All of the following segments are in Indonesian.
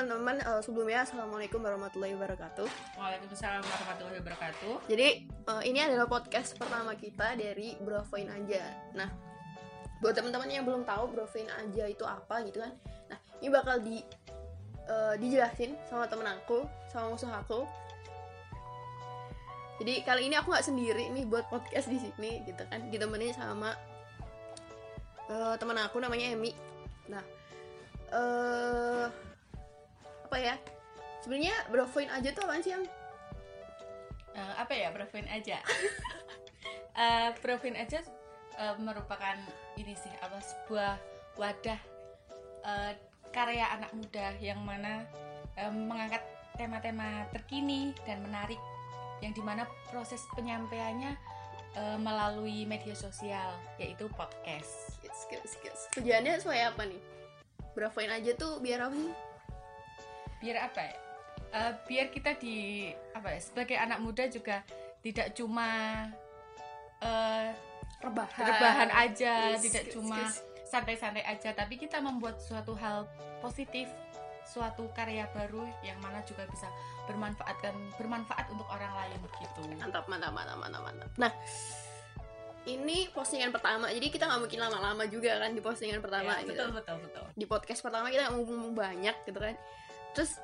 teman-teman. Uh, sebelumnya, assalamualaikum warahmatullahi wabarakatuh. Waalaikumsalam warahmatullahi wabarakatuh. Jadi uh, ini adalah podcast pertama kita dari Brofoin aja. Nah, buat teman-teman yang belum tahu Brofoin aja itu apa gitu kan. Nah, ini bakal di uh, dijelasin sama temen aku, sama musuh aku. Jadi kali ini aku nggak sendiri nih buat podcast di sini gitu kan, ditemani sama uh, teman aku namanya Emi. Nah, uh, apa ya sebenarnya brofoin aja tuh apaan sih yang uh, apa ya brofoin aja uh, brofoin aja uh, merupakan ini sih apa sebuah wadah uh, karya anak muda yang mana uh, mengangkat tema-tema terkini dan menarik yang di mana proses penyampaiannya uh, melalui media sosial yaitu podcast. Tujuannya sesuai apa nih? Bravoin aja tuh biar apa sih? Biar apa ya? Uh, biar kita di apa ya sebagai anak muda juga tidak cuma uh, rebahan, rebahan aja, yes, tidak yes, cuma santai-santai aja, tapi kita membuat suatu hal positif, suatu karya baru yang mana juga bisa bermanfaatkan bermanfaat untuk orang lain gitu. Mantap, mantap, mantap, mantap, mantap. Nah, ini postingan pertama jadi kita nggak mungkin lama-lama juga kan di postingan pertama ya, gitu betul betul betul di podcast pertama kita ngomong banyak gitu kan terus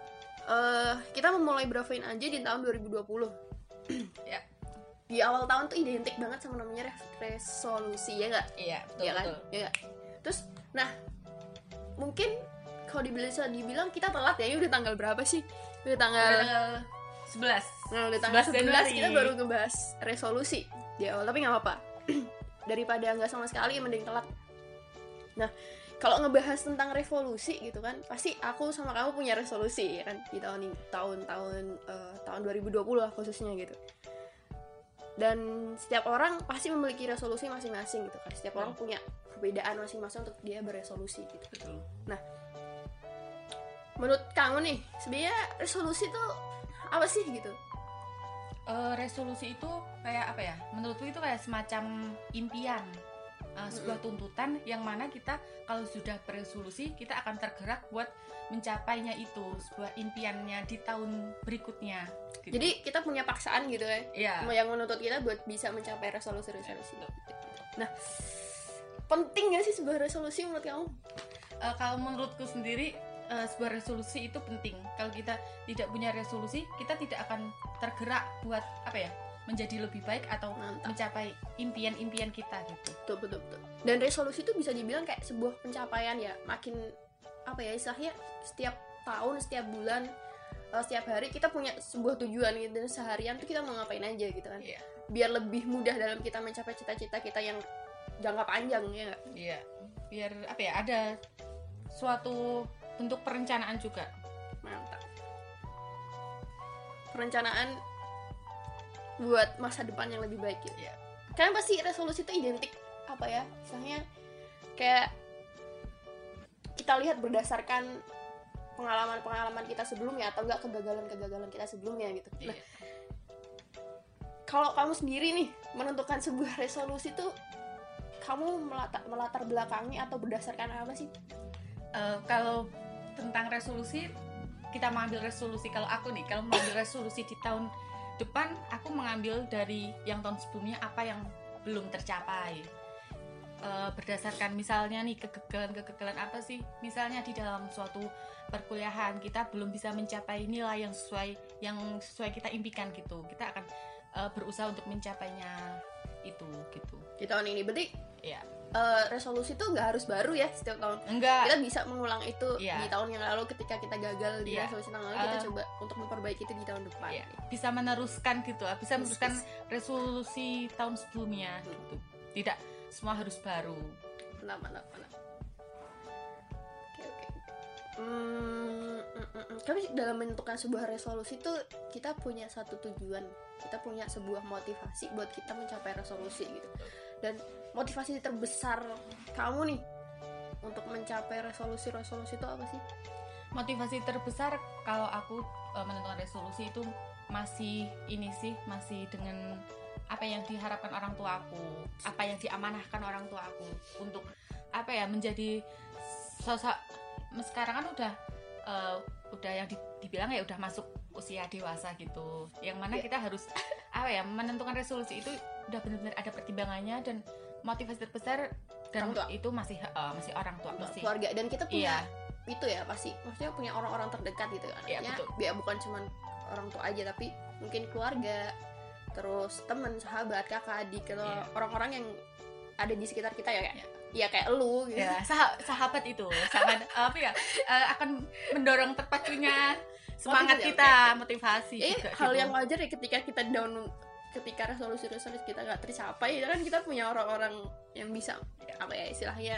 uh, kita memulai Bravoin aja di tahun 2020 ya. Di awal tahun tuh identik banget sama namanya resolusi ya nggak? Iya betul ya kan? betul. ya gak? terus nah mungkin kalau dibilang dibilang kita telat ya ini udah tanggal berapa sih? Udah tanggal, udah tanggal 11 nah udah tanggal 11 kita baru ngebahas resolusi di awal tapi nggak apa-apa. Daripada nggak sama sekali mending telat. Nah kalau ngebahas tentang revolusi gitu kan pasti aku sama kamu punya resolusi ya kan? Di tahun tahun tahun uh, tahun 2020 lah khususnya gitu. Dan setiap orang pasti memiliki resolusi masing-masing gitu kan. Setiap orang punya perbedaan masing-masing untuk dia beresolusi gitu. Betul. Nah menurut kamu nih sebenarnya resolusi itu apa sih gitu? Uh, resolusi itu kayak apa ya? Menurutku itu kayak semacam impian uh, sebuah tuntutan yang mana kita kalau sudah beresolusi kita akan tergerak buat mencapainya itu sebuah impiannya di tahun berikutnya gitu. jadi kita punya paksaan gitu ya yeah. yang menuntut kita buat bisa mencapai resolusi-resolusi nah penting gak sih sebuah resolusi menurut kamu uh, kalau menurutku sendiri uh, sebuah resolusi itu penting. Kalau kita tidak punya resolusi, kita tidak akan tergerak buat apa ya? Menjadi lebih baik atau Mantap. mencapai impian-impian kita gitu. Betul betul betul. Dan resolusi itu bisa dibilang kayak sebuah pencapaian ya. Makin apa ya istilahnya setiap tahun, setiap bulan, uh, setiap hari kita punya sebuah tujuan gitu dan seharian tuh kita mau ngapain aja gitu kan. Yeah. Biar lebih mudah dalam kita mencapai cita-cita kita yang jangka panjang ya Iya. Yeah. Biar apa ya? Ada suatu bentuk perencanaan juga mantap perencanaan buat masa depan yang lebih baik gitu ya kalian pasti resolusi itu identik apa ya misalnya kayak kita lihat berdasarkan pengalaman-pengalaman kita sebelumnya atau enggak kegagalan-kegagalan kita sebelumnya gitu iya. nah kalau kamu sendiri nih menentukan sebuah resolusi tuh kamu melatar, melatar belakangi atau berdasarkan apa sih? Uh, kalau tentang resolusi kita mengambil resolusi kalau aku nih kalau mengambil resolusi di tahun depan aku mengambil dari yang tahun sebelumnya apa yang belum tercapai. E, berdasarkan misalnya nih kegagalan-kegagalan apa sih? Misalnya di dalam suatu perkuliahan kita belum bisa mencapai nilai yang sesuai yang sesuai kita impikan gitu. Kita akan e, berusaha untuk mencapainya itu gitu. Di tahun ini berarti? Ya uh, resolusi tuh nggak harus baru ya setiap tahun. Enggak. Kita bisa mengulang itu yeah. di tahun yang lalu ketika kita gagal di yeah. resolusi tahun lalu kita uh, coba untuk memperbaiki itu di tahun depan. Yeah. Bisa meneruskan gitu, bisa meneruskan resolusi tahun sebelumnya hmm. gitu. Tidak semua harus baru. Mantap, mantap, mantap. Oke, oke. Hmm, mm, mm, mm. Tapi dalam menentukan sebuah resolusi tuh kita punya satu tujuan, kita punya sebuah motivasi buat kita mencapai resolusi gitu. Dan motivasi terbesar kamu nih untuk mencapai resolusi-resolusi itu apa sih? Motivasi terbesar kalau aku e, menentukan resolusi itu masih ini sih masih dengan apa yang diharapkan orang tua aku, apa yang diamanahkan orang tua aku untuk apa ya menjadi sosok sekarang kan udah eh, udah yang di- dibilang ya udah masuk usia dewasa gitu yang mana Iya. kita harus apa ya menentukan resolusi itu udah benar-benar ada pertimbangannya dan motivasi terbesar dan Orang tua. itu masih eh, masih orang tua masih keluarga dan kita punya iya itu ya pasti maksudnya punya orang-orang terdekat gitu kan Iya, Artinya, betul. ya bukan cuman orang tua aja tapi mungkin keluarga terus teman sahabat kakak adik atau Iya. orang-orang yang ada di sekitar kita ya kayak Iya. ya kayak lu gitu ya sah- sahabat itu sahabat apa ya eh, akan mendorong terpacunya semangat Motivasi, kita oke, motivasi eh juga hal gitu. yang wajar ya ketika kita down ketika resolusi-resolusi kita nggak tercapai ya kan kita punya orang-orang yang bisa apa ya istilahnya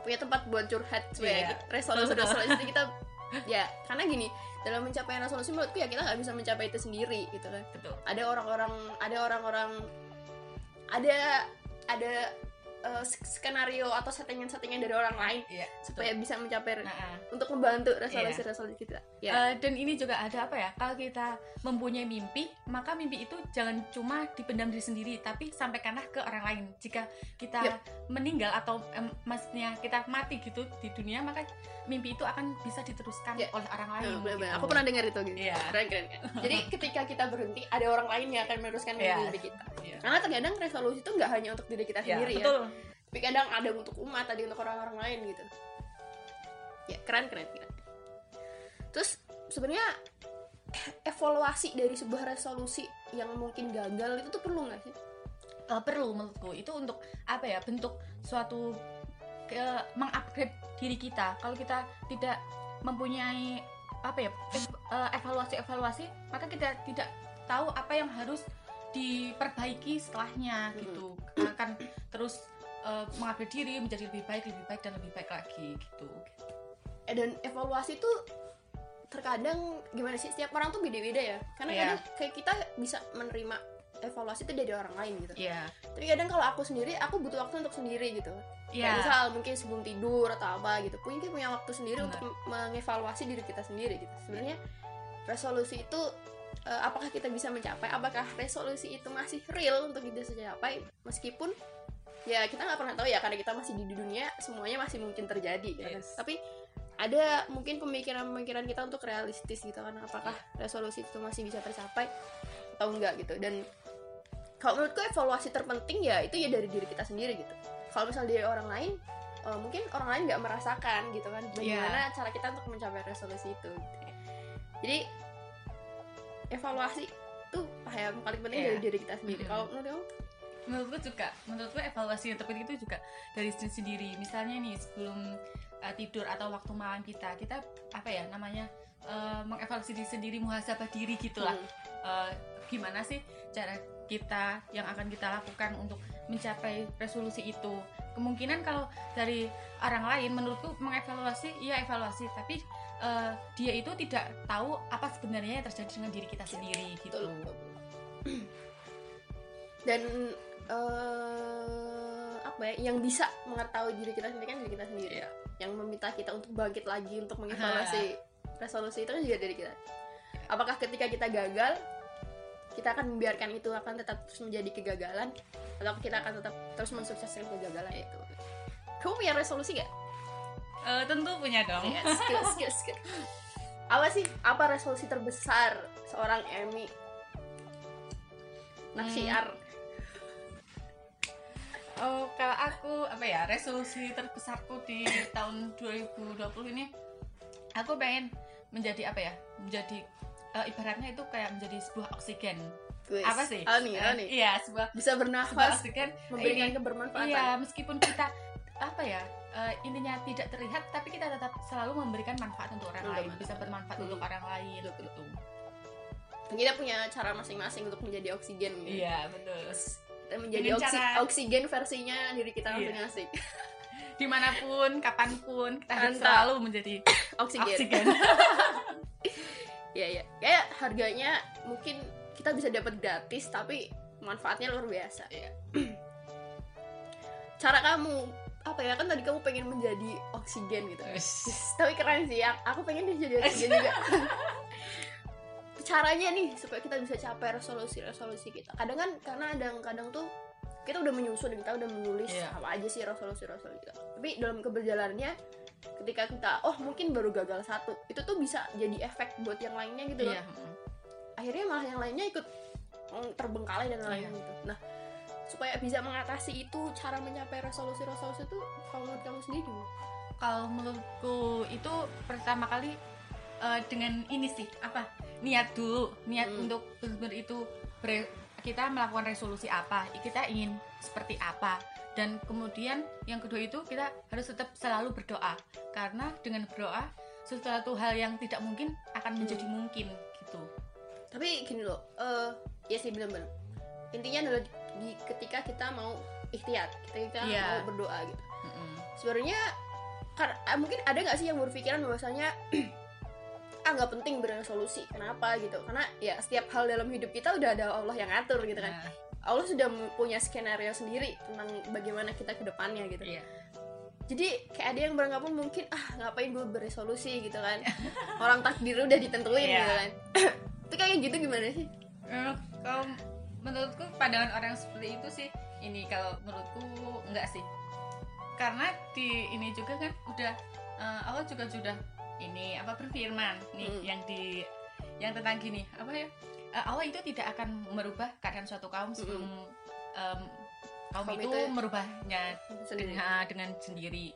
punya tempat buat curhat supaya Iya. resolusi-resolusi kita ya karena gini dalam mencapai resolusi menurutku ya kita nggak bisa mencapai itu sendiri gitu kan betul ada orang-orang ada orang-orang ada ada eh, skenario atau settingan-settingan dari orang lain Iya, supaya bisa mencapai nah, ah. untuk membantu resolusi-resolusi kita ya Eh, dan ini juga ada apa ya kalau kita mempunyai mimpi maka mimpi itu jangan cuma dipendam diri sendiri tapi sampaikanlah ke orang lain jika kita Yep. meninggal atau em, maksudnya kita mati gitu di dunia maka mimpi itu akan bisa diteruskan Ya. oleh orang lain bener-bener. gitu. aku pernah dengar itu gitu Iya. keren keren kan? jadi ketika kita berhenti ada orang lain yang akan meneruskan Iya. mimpi kita Iya. karena terkadang resolusi itu nggak hanya untuk diri kita Ya, sendiri ya betul tapi kadang ada untuk umat ada untuk orang-orang lain gitu. Ya keren keren keren. Terus sebenarnya evaluasi dari sebuah resolusi yang mungkin gagal itu tuh perlu nggak sih? Eh, perlu menurutku. Itu untuk apa ya bentuk suatu ke mengupgrade diri kita. Kalau kita tidak mempunyai apa ya eh, evaluasi-evaluasi maka kita tidak tahu apa yang harus diperbaiki setelahnya gitu. Akan terus eh, mengupgrade diri menjadi lebih baik lebih baik dan lebih baik lagi gitu. Eh, dan evaluasi tuh terkadang gimana sih setiap orang tuh beda-beda ya. Karena Iya. kadang kayak kita bisa menerima evaluasi itu dari orang lain gitu. Iya. Tapi kadang kalau aku sendiri aku butuh waktu untuk sendiri gitu. Iya. misal mungkin sebelum tidur atau apa gitu. Punya punya waktu sendiri Benar. untuk mengevaluasi diri kita sendiri gitu. Sebenarnya resolusi itu eh, apakah kita bisa mencapai apakah resolusi itu masih real untuk kita capai meskipun ya kita nggak pernah tahu ya karena kita masih di dunia semuanya masih mungkin terjadi kan? Yes. tapi ada mungkin pemikiran-pemikiran kita untuk realistis gitu kan apakah resolusi itu masih bisa tercapai atau enggak gitu dan kalau menurutku evaluasi terpenting ya itu ya dari diri kita sendiri gitu kalau misal dari orang lain eh, mungkin orang lain nggak merasakan gitu kan bagaimana cara kita untuk mencapai resolusi itu gitu. jadi evaluasi tuh yang paling penting Iya. dari diri kita sendiri Mm-mm. kalau menurut kamu menurutku juga menurutku evaluasi yang terpenting itu juga dari diri sendiri. Misalnya nih sebelum uh, tidur atau waktu malam kita kita apa ya namanya uh, mengevaluasi diri sendiri muhasabah diri gitulah. Hmm. Uh, gimana sih cara kita yang akan kita lakukan untuk mencapai resolusi itu? Kemungkinan kalau dari orang lain menurutku mengevaluasi iya evaluasi tapi uh, dia itu tidak tahu apa sebenarnya yang terjadi dengan diri kita sendiri gitu. dan eh, apa ya yang bisa mengetahui diri kita sendiri kan diri kita sendiri Iya. yang meminta kita untuk bangkit lagi untuk mengevaluasi resolusi itu kan juga dari kita apakah ketika kita gagal kita akan membiarkan itu akan tetap terus menjadi kegagalan atau kita akan tetap terus mensukseskan kegagalan itu kamu punya resolusi gak? Uh, tentu punya dong Ya, skill, skill, skill. Apa sih? Apa resolusi terbesar seorang Emmy? Naksiar. Oh, kalau aku apa ya resolusi terbesarku di tahun 2020 ini aku pengen menjadi apa ya menjadi eh, ibaratnya itu kayak menjadi sebuah oksigen apa sih Oh nih, oh Eh, nih. iya sebuah Bisa sebuah bernafas, oksigen memberikan ini- kebermanfaatan. iya meskipun kita apa ya eh, intinya tidak terlihat tapi kita tetap selalu memberikan manfaat untuk orang lain manfaat. bisa bermanfaat Hmm. untuk orang lain Betul, gitu Kita punya cara masing-masing untuk menjadi oksigen. gitu. iya betul Menjadi oksi- cara- oksigen versinya diri kita Iya. masing-masing. di mana pun kapan pun kita harus selalu menjadi Oksigen. oksigen Iya, iya. Kayak harganya mungkin kita bisa dapat gratis tapi manfaatnya luar biasa. Iya. cara kamu apa ya kan tadi kamu pengen menjadi oksigen gitu. Wis. tapi keren sih ya aku pengen jadi oksigen juga caranya nih supaya kita bisa capai resolusi-resolusi kita kadang kan karena kadang kadang tuh kita udah menyusun kita udah menulis Iya. apa aja sih resolusi-resolusi kita tapi dalam keberjalannya ketika kita oh mungkin baru gagal satu itu tuh bisa jadi efek buat yang lainnya gitu loh mm. akhirnya malah yang lainnya ikut mm, terbengkalai dan lain-lain Iya. gitu nah supaya bisa mengatasi itu cara mencapai resolusi-resolusi itu kalau menurut kamu sendiri gimana? kalau menurutku itu pertama kali eh, dengan ini sih apa niat dulu niat Hmm. untuk benar itu ber- kita melakukan resolusi apa kita ingin seperti apa dan kemudian yang kedua itu kita harus tetap selalu berdoa karena dengan berdoa sesuatu hal yang tidak mungkin akan Hmm. menjadi mungkin gitu tapi gini loh eh ya sih bener-bener intinya adalah di ketika kita mau ikhtiar ketika kita Iya. mau berdoa gitu Mm-mm. sebenarnya kan eh, mungkin ada nggak sih yang berpikiran bahwasanya ah nggak penting beresolusi kenapa? gitu. Karena ya setiap hal dalam hidup kita udah ada Allah yang ngatur gitu kan. Nah, Allah sudah punya skenario sendiri tentang bagaimana kita ke depannya gitu iya. jadi kayak ada yang beranggapan mungkin ah ngapain gue beresolusi gitu kan. Orang takdir udah ditentuin Iya. gitu kan. Itu kayak gitu gimana sih? Kalau menurutku pandangan orang seperti itu sih ini kalau menurutku enggak sih. Karena di ini juga kan udah eh, Allah juga sudah ini apa berfirman nih Hmm. yang di yang tentang gini apa ya Eh, Allah itu tidak akan merubah keadaan suatu kaum sebelum em, kaum, Kaum itu, itu- merubahnya sendiri. dengan, dengan sendiri.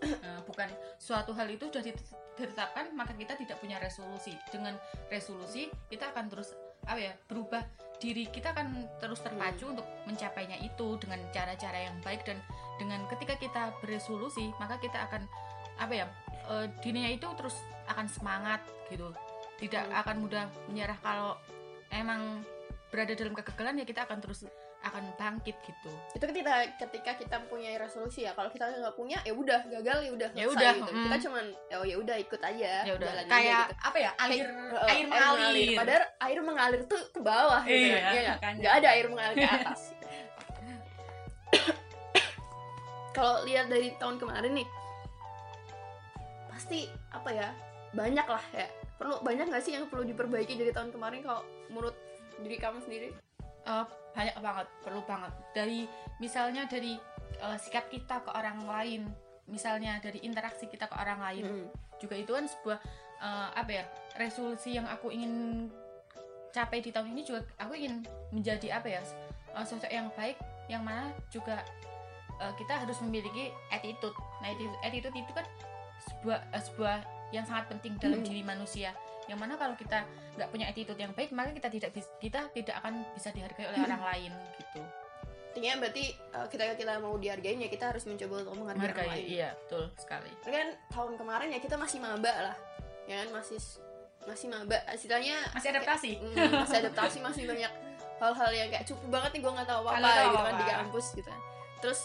Eh, bukan suatu hal itu sudah ditet- ditetapkan maka kita tidak punya resolusi. Dengan resolusi kita akan terus apa ya berubah. Diri kita akan terus terpacu untuk mencapainya itu dengan cara-cara yang baik dan dengan ketika kita beresolusi maka kita akan apa ya eh, dirinya itu terus akan semangat gitu. Tidak Hmm. akan mudah menyerah. Kalau emang berada dalam kegagalan ya kita akan terus akan bangkit gitu. Itu ketika ketika kita punya resolusi ya. Kalau kita nggak punya ya udah gagal ya udah Ya selesai udah, gitu. mm. kita cuman oh ya udah ikut aja. Ya udah. Kayak gitu. apa ya? Air Kayak, air mengalir. padahal air mengalir tuh ke bawah gitu Iya, kan. Iya nggak ada air mengalir ke atas. Kalau lihat dari tahun kemarin nih pasti apa ya banyak lah ya perlu banyak nggak sih yang perlu diperbaiki dari tahun kemarin kalau menurut diri kamu sendiri? Eh, banyak banget perlu banget. Dari misalnya dari eh, sikap kita ke orang lain misalnya dari interaksi kita ke orang lain. Mm. juga itu kan sebuah eh, apa ya resolusi yang aku ingin capai di tahun ini juga aku ingin menjadi apa ya eh, sosok yang baik yang mana juga eh, kita harus memiliki attitude. Nah attitude, attitude itu kan sebuah eh, sebuah yang sangat penting dalam Hmm. diri manusia. Yang mana kalau kita nggak punya attitude yang baik maka kita tidak kita tidak akan bisa dihargai oleh orang lain gitu. Intinya berarti uh, kita kita mau dihargain ya kita harus mencoba untuk menghargai orang lain. iya betul sekali. Kan tahun kemarin ya kita masih maba lah ya kan? Masih masih maba. Istilahnya masih adaptasi. mm, masih adaptasi masih banyak hal-hal yang kayak cukup banget nih gue nggak tahu apa Nggak apa gitu kan apa-apa. di kampus gitu kan. Terus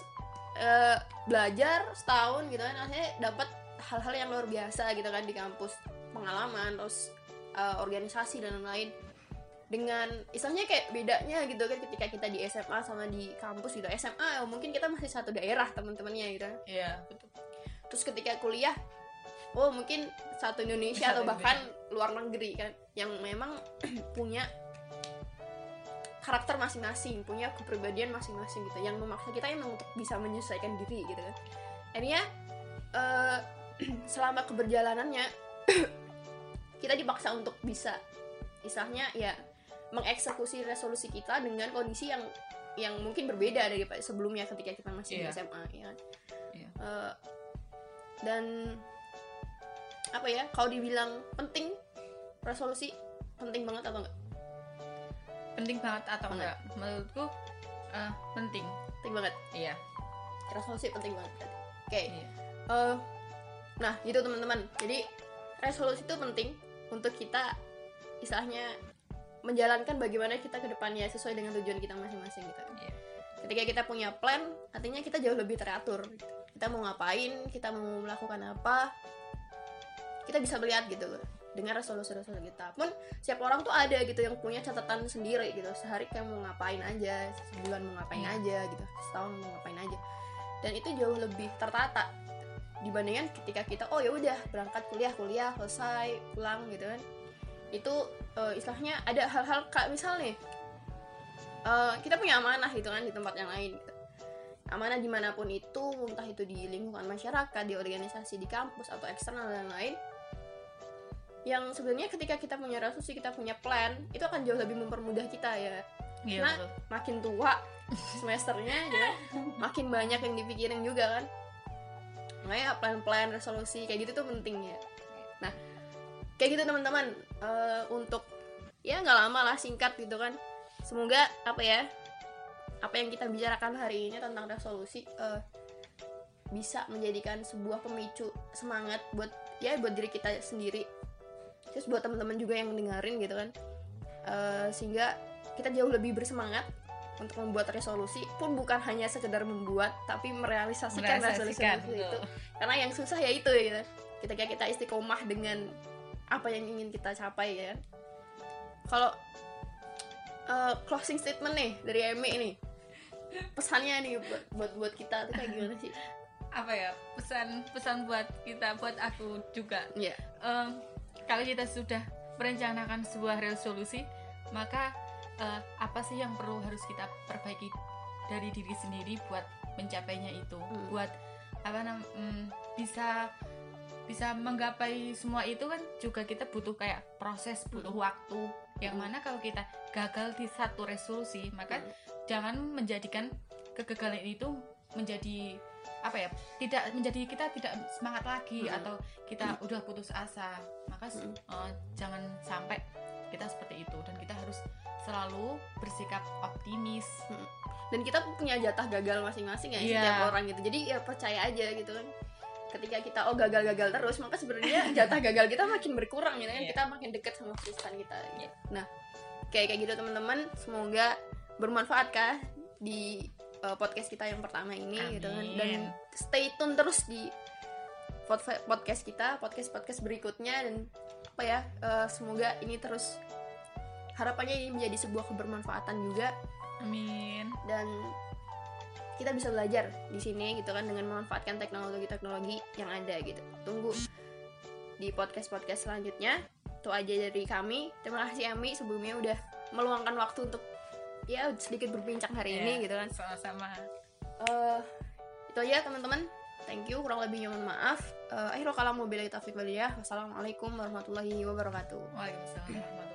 eh, belajar setahun gitu kan akhirnya dapat hal-hal yang luar biasa gitu kan di kampus. Pengalaman terus eh, organisasi dan lain-lain. Dengan istilahnya kayak bedanya gitu kan ketika kita di SMA sama di kampus gitu. SMA ya mungkin kita masih satu daerah teman-temannya gitu. Iya betul. Terus ketika kuliah oh mungkin satu Indonesia atau bahkan luar negeri kan yang memang punya karakter masing-masing punya kepribadian masing-masing gitu. Yang memaksa kita emang untuk bisa menyesuaikan diri gitu kan. Akhirnya eh, selama keberjalanannya kita dipaksa untuk bisa. Istilahnya ya mengeksekusi resolusi kita dengan kondisi yang yang mungkin berbeda daripada sebelumnya ketika kita masih Iya. di SMA ya kan. Iya. Eh, dan apa ya kalau dibilang penting resolusi penting banget atau enggak? Penting banget atau enggak? Menurutku eh, penting. Penting banget. Iya. Resolusi penting banget. Oke. Iya. Eh, nah gitu teman-teman. Jadi resolusi itu penting untuk kita istilahnya menjalankan bagaimana kita ke depannya sesuai dengan tujuan kita masing-masing gitu. Iya. ketika kita punya plan artinya kita jauh lebih teratur. Gitu. kita mau ngapain kita mau melakukan apa kita bisa melihat gitu dengan resolusi-resolusi kita. Pun setiap orang tuh ada gitu yang punya catatan sendiri gitu. Sehari kayak mau ngapain aja sebulan mau ngapain Iya. aja gitu. Setahun mau ngapain aja. Dan itu jauh lebih tertata dibandingkan ketika kita oh ya udah berangkat kuliah kuliah selesai pulang gitu kan itu eh, istilahnya ada hal-hal kayak misal nih eh, kita punya amanah gitu kan di tempat yang lain gitu. amanah di mana pun itu entah itu di lingkungan masyarakat di organisasi di kampus atau eksternal dan lain yang sebenarnya ketika kita punya resolusi kita punya plan itu akan jauh lebih mempermudah kita ya Iya, Nah, betul. makin tua semesternya ya makin banyak yang dipikirin juga kan makanya plan-plan resolusi kayak gitu tuh penting ya nah kayak gitu teman-teman Eh, untuk ya nggak lama lah singkat gitu kan. Semoga apa ya apa yang kita bicarakan hari ini tentang resolusi eh, bisa menjadikan sebuah pemicu semangat buat ya buat diri kita sendiri. Terus buat teman-teman juga yang dengerin gitu kan. Eh, sehingga kita jauh lebih bersemangat untuk membuat resolusi pun bukan hanya sekedar membuat tapi merealisasikan resolusi Merealisasikan, itu. Betul. karena yang susah ya itu ya gitu. Ketika kita istiqomah dengan apa yang ingin kita capai ya. Kalau eh, closing statement nih dari Emi nih. Pesannya nih buat buat, buat kita tuh kayak gimana sih? Apa ya? Pesan pesan buat kita buat aku juga. Ya Em, kalau kita sudah merencanakan sebuah resolusi maka eh, apa sih yang perlu harus kita perbaiki dari diri sendiri buat mencapainya itu Hmm. buat apa nam mm, bisa bisa menggapai semua itu kan juga kita butuh kayak proses butuh waktu yang Hmm. mana kalau kita gagal di satu resolusi maka Hmm. jangan menjadikan kegagalan itu menjadi apa ya tidak menjadi kita tidak semangat lagi Mm-mm. atau kita udah putus asa maka Mm-mm. eh, jangan sampai kita seperti itu dan kita harus selalu bersikap optimis dan kita punya jatah gagal masing-masing ya Iya. setiap orang gitu jadi ya percaya aja gitu kan ketika kita oh gagal-gagal terus maka sebenarnya jatah gagal kita makin berkurang gitu kan Iya. kita makin dekat sama kesuksesan kita gitu. Iya. nah kayak kayak gitu teman-teman semoga bermanfaat kah di uh, podcast kita yang pertama ini gitu kan Amin. dan stay tune terus di pod- podcast kita podcast podcast berikutnya dan apa ya uh, semoga ini terus harapannya ini menjadi sebuah kebermanfaatan juga amin dan kita bisa belajar di sini gitu kan dengan memanfaatkan teknologi-teknologi yang ada gitu. Tunggu di podcast-podcast selanjutnya. Itu aja dari kami. Terima kasih Ami sebelumnya udah meluangkan waktu untuk ya sedikit berbincang hari ini Ya, gitu kan. sama-sama Eh, itu aja teman-teman. Thank you. Kurang lebihnya mohon maaf. Uh, akhirul kalam wabillahi taufiq walhidayah. Wassalamualaikum warahmatullahi wabarakatuh. Waalaikumsalam